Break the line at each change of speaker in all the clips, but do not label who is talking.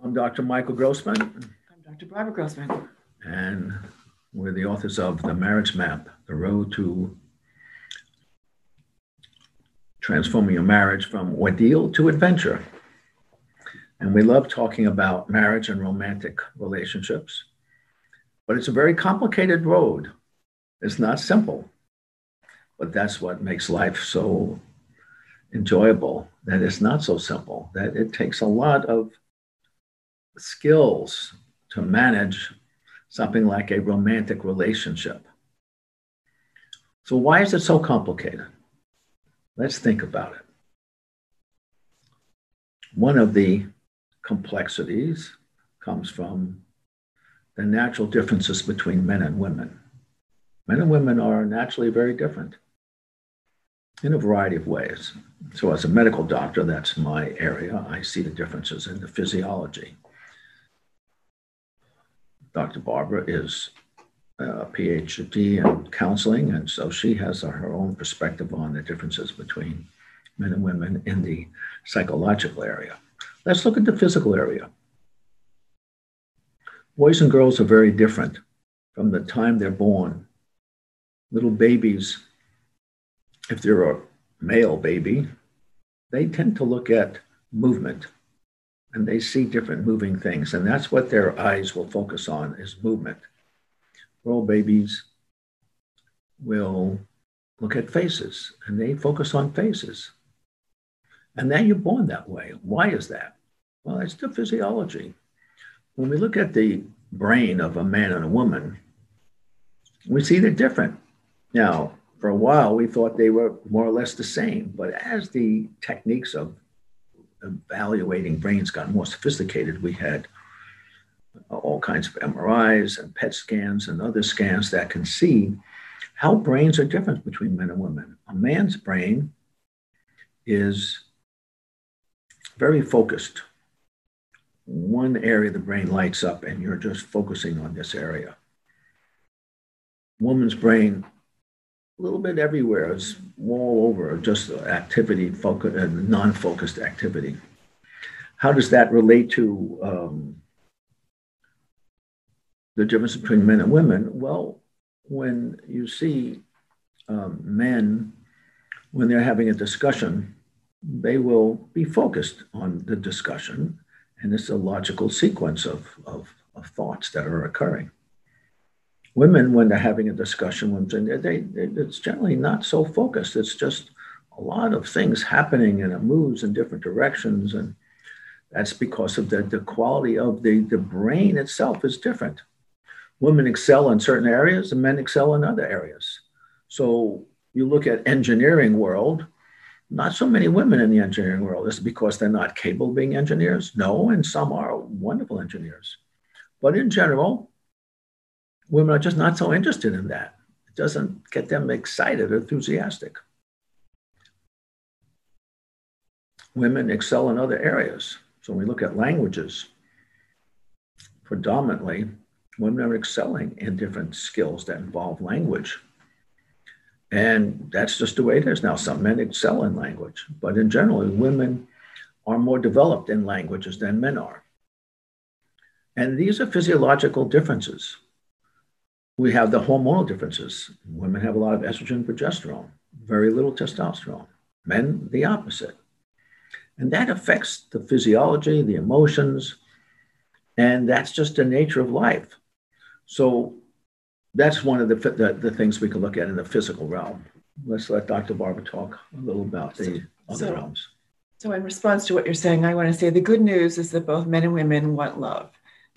I'm Dr. Michael Grossman.
I'm Dr. Barbara Grossman.
And we're the authors of The Marriage Map The Road to Transforming Your Marriage from Ordeal to Adventure. And we love talking about marriage and romantic relationships. But it's a very complicated road. It's not simple. But that's what makes life so enjoyable that it's not so simple, that it takes a lot of skills to manage something like a romantic relationship. So, why is it so complicated? Let's think about it. One of the complexities comes from the natural differences between men and women. Men and women are naturally very different in a variety of ways. So, as a medical doctor, that's my area. I see the differences in the physiology. Dr. Barbara is uh, a PhD in counseling, and so she has her own perspective on the differences between men and women in the psychological area. Let's look at the physical area. Boys and girls are very different from the time they're born. Little babies, if they're a male baby, they tend to look at movement and they see different moving things. And that's what their eyes will focus on is movement. Girl babies will look at faces and they focus on faces. And then you're born that way. Why is that? Well, it's the physiology. When we look at the brain of a man and a woman, we see they're different. Now, for a while, we thought they were more or less the same, but as the techniques of evaluating brains got more sophisticated, we had all kinds of MRIs and PET scans and other scans that can see how brains are different between men and women. A man's brain is very focused. One area of the brain lights up, and you're just focusing on this area. Woman's brain a little bit everywhere. It's all over, just activity, focus, uh, non-focused activity. How does that relate to um, the difference between men and women? Well, when you see um, men, when they're having a discussion, they will be focused on the discussion, and it's a logical sequence of, of, of thoughts that are occurring women, when they're having a discussion, when they, they, it's generally not so focused. It's just a lot of things happening and it moves in different directions. And that's because of the, the quality of the, the brain itself is different. Women excel in certain areas and men excel in other areas. So you look at engineering world, not so many women in the engineering world. Is because they're not capable of being engineers? No, and some are wonderful engineers. But in general, women are just not so interested in that. It doesn't get them excited or enthusiastic. Women excel in other areas. So when we look at languages, predominantly, women are excelling in different skills that involve language. And that's just the way it is now. Some men excel in language, but in general, women are more developed in languages than men are. And these are physiological differences we have the hormonal differences. Women have a lot of estrogen, progesterone, very little testosterone. Men, the opposite. And that affects the physiology, the emotions, and that's just the nature of life. So that's one of the, the, the things we can look at in the physical realm. Let's let Dr. Barbara talk a little about the other so, realms.
So, in response to what you're saying, I want to say the good news is that both men and women want love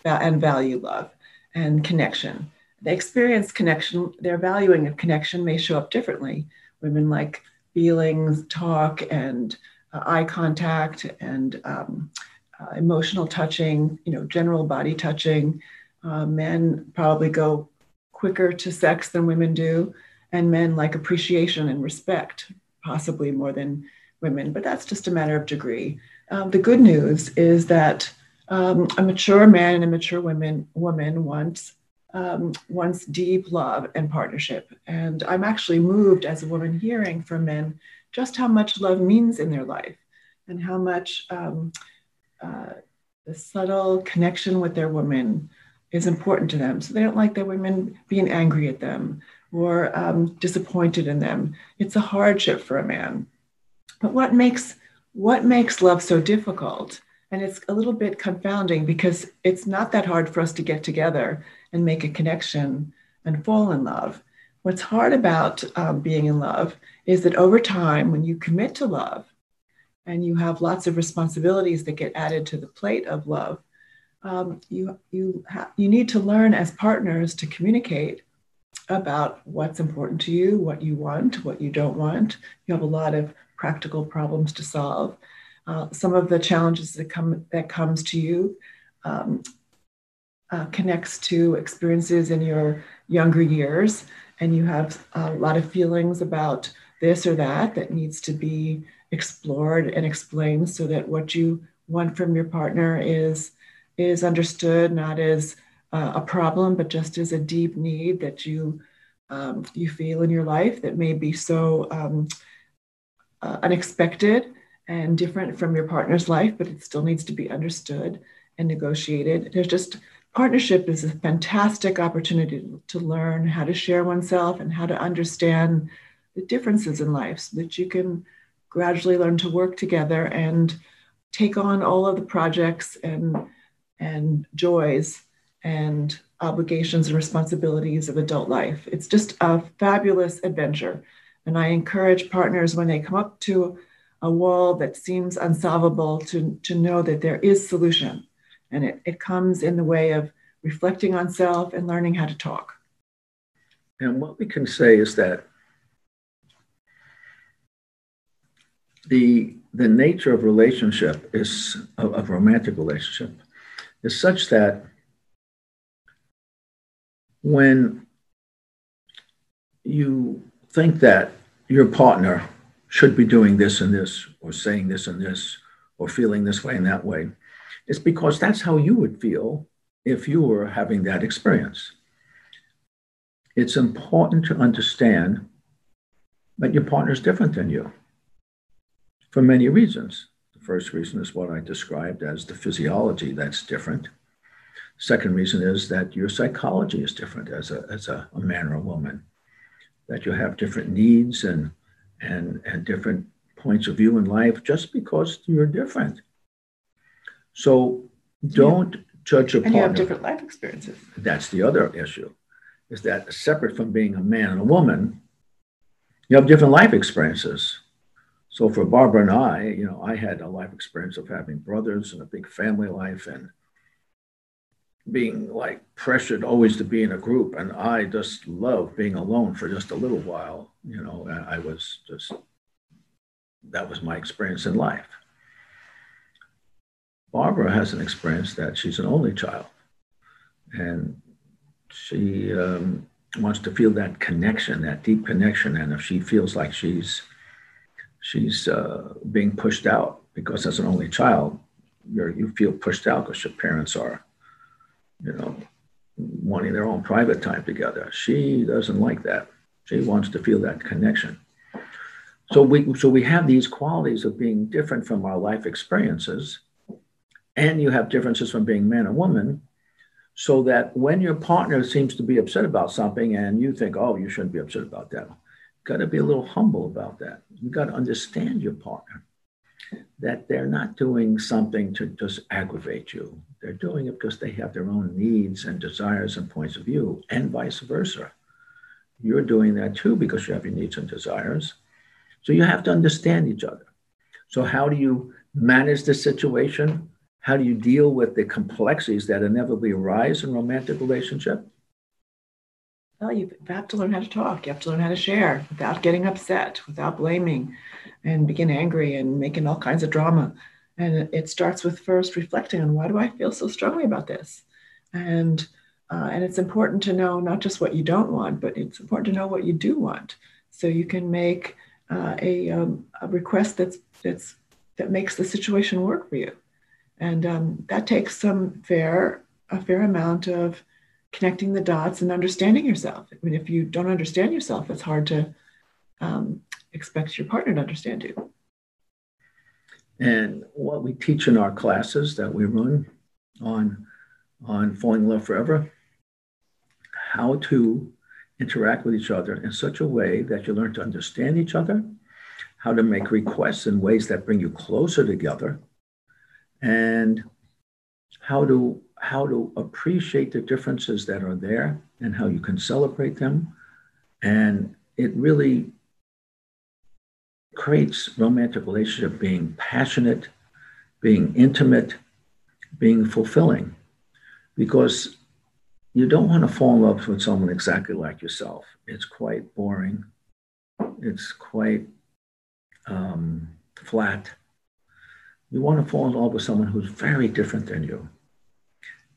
and value love and connection they experience connection, their valuing of connection may show up differently. Women like feelings, talk, and uh, eye contact and um, uh, emotional touching, you know, general body touching. Uh, men probably go quicker to sex than women do, and men like appreciation and respect, possibly more than women, but that's just a matter of degree. Um, the good news is that um, a mature man and a mature woman, woman wants um, deep love and partnership. And I'm actually moved as a woman hearing from men just how much love means in their life and how much um, uh, the subtle connection with their woman is important to them. So they don't like their women being angry at them or um, disappointed in them. It's a hardship for a man. But what makes what makes love so difficult? And it's a little bit confounding because it's not that hard for us to get together and make a connection and fall in love. What's hard about um, being in love is that over time, when you commit to love and you have lots of responsibilities that get added to the plate of love, um, you you ha- you need to learn as partners to communicate about what's important to you, what you want, what you don't want. You have a lot of practical problems to solve. Uh, some of the challenges that come that comes to you um, uh, connects to experiences in your younger years, and you have a lot of feelings about this or that that needs to be explored and explained so that what you want from your partner is is understood not as uh, a problem but just as a deep need that you um, you feel in your life that may be so um, uh, unexpected and different from your partner's life but it still needs to be understood and negotiated there's just partnership is a fantastic opportunity to learn how to share oneself and how to understand the differences in life so that you can gradually learn to work together and take on all of the projects and and joys and obligations and responsibilities of adult life. It's just a fabulous adventure. And I encourage partners when they come up to a wall that seems unsolvable to, to know that there is solution and it, it comes in the way of reflecting on self and learning how to talk.
And what we can say is that the, the nature of relationship is, of, of romantic relationship, is such that when you think that your partner should be doing this and this, or saying this and this, or feeling this way and that way, it's because that's how you would feel if you were having that experience. It's important to understand that your partner is different than you for many reasons. The first reason is what I described as the physiology that's different. Second reason is that your psychology is different as a, as a, a man or a woman, that you have different needs and, and, and different points of view in life just because you're different. So don't yeah. judge a
and
partner.
you have different life experiences.
That's the other issue, is that separate from being a man and a woman, you have different life experiences. So for Barbara and I, you know, I had a life experience of having brothers and a big family life and being like pressured always to be in a group. And I just love being alone for just a little while. You know, I was just, that was my experience in life. Barbara has an experience that she's an only child. And she um, wants to feel that connection, that deep connection. And if she feels like she's she's uh, being pushed out because as an only child, you you feel pushed out because your parents are, you know, wanting their own private time together. She doesn't like that. She wants to feel that connection. So we so we have these qualities of being different from our life experiences and you have differences from being man and woman so that when your partner seems to be upset about something and you think oh you shouldn't be upset about that got to be a little humble about that. You've got to understand your partner that they're not doing something to just aggravate you. They're doing it because they have their own needs and desires and points of view and vice versa you're doing that too because you have your needs and desires so you have to understand each other so how do you manage the situation how do you deal with the complexities that inevitably arise in romantic relationship?
well, you have to learn how to talk. You have to learn how to share without getting upset, without blaming, and begin angry and making all kinds of drama. And it starts with first reflecting on why do I feel so strongly about this, and uh, and it's important to know not just what you don't want, but it's important to know what you do want, so you can make uh, a, um, a request that's that's that makes the situation work for you, and um, that takes some fair a fair amount of connecting the dots and understanding yourself. I mean, if you don't understand yourself, it's hard to um, expect your partner to understand you.
And what we teach in our classes that we run on on falling in love forever, how to interact with each other in such a way that you learn to understand each other, how to make requests in ways that bring you closer together, and how to how to appreciate the differences that are there and how you can celebrate them. And it really creates romantic relationship being passionate, being intimate, being fulfilling. Because you don't want to fall in love with someone exactly like yourself. It's quite boring. It's quite um, flat. You want to fall in love with someone who's very different than you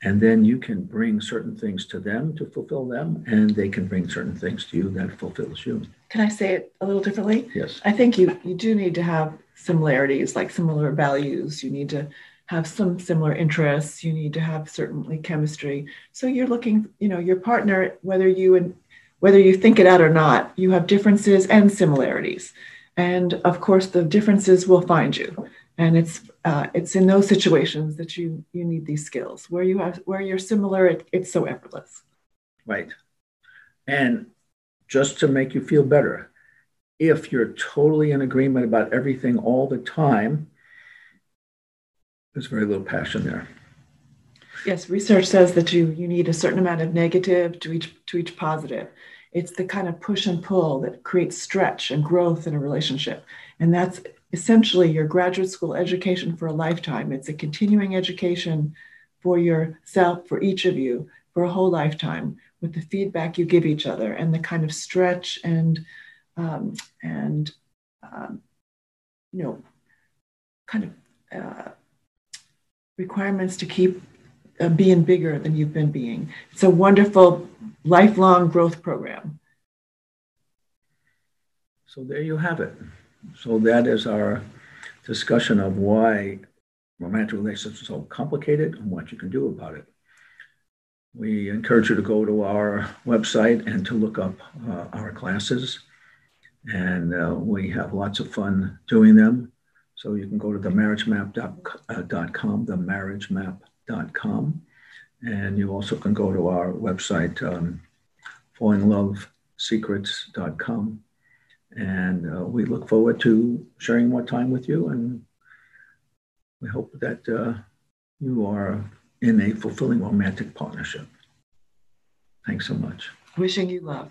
and then you can bring certain things to them to fulfill them and they can bring certain things to you that fulfills you
can i say it a little differently
yes
i think you you do need to have similarities like similar values you need to have some similar interests. You need to have certainly chemistry. So you're looking you know your partner whether you and whether you think it out or not you have differences and similarities. And of course the differences will find you. And it's uh, it's in those situations that you you need these skills. Where you have where you're similar it, it's so effortless.
Right. And just to make you feel better if you're totally in agreement about everything all the time there's very little passion there.
Yes research says that you you need a certain amount of negative to each to each positive. It's the kind of push and pull that creates stretch and growth in a relationship. And that's essentially your graduate school education for a lifetime. It's a continuing education for yourself, for each of you, for a whole lifetime, with the feedback you give each other and the kind of stretch and um, and um, you know kind of uh, requirements to keep uh, being bigger than you've been being. It's a wonderful lifelong growth program.
So there you have it. So that is our discussion of why romantic relationships are so complicated and what you can do about it. We encourage you to go to our website and to look up uh, our classes. And uh, we have lots of fun doing them. So you can go to themarriagemap.com, themarriagemap.com. And you also can go to our website, um, fallinglovesecrets.com. And uh, we look forward to sharing more time with you. And we hope that uh, you are in a fulfilling romantic partnership. Thanks so much.
Wishing you love.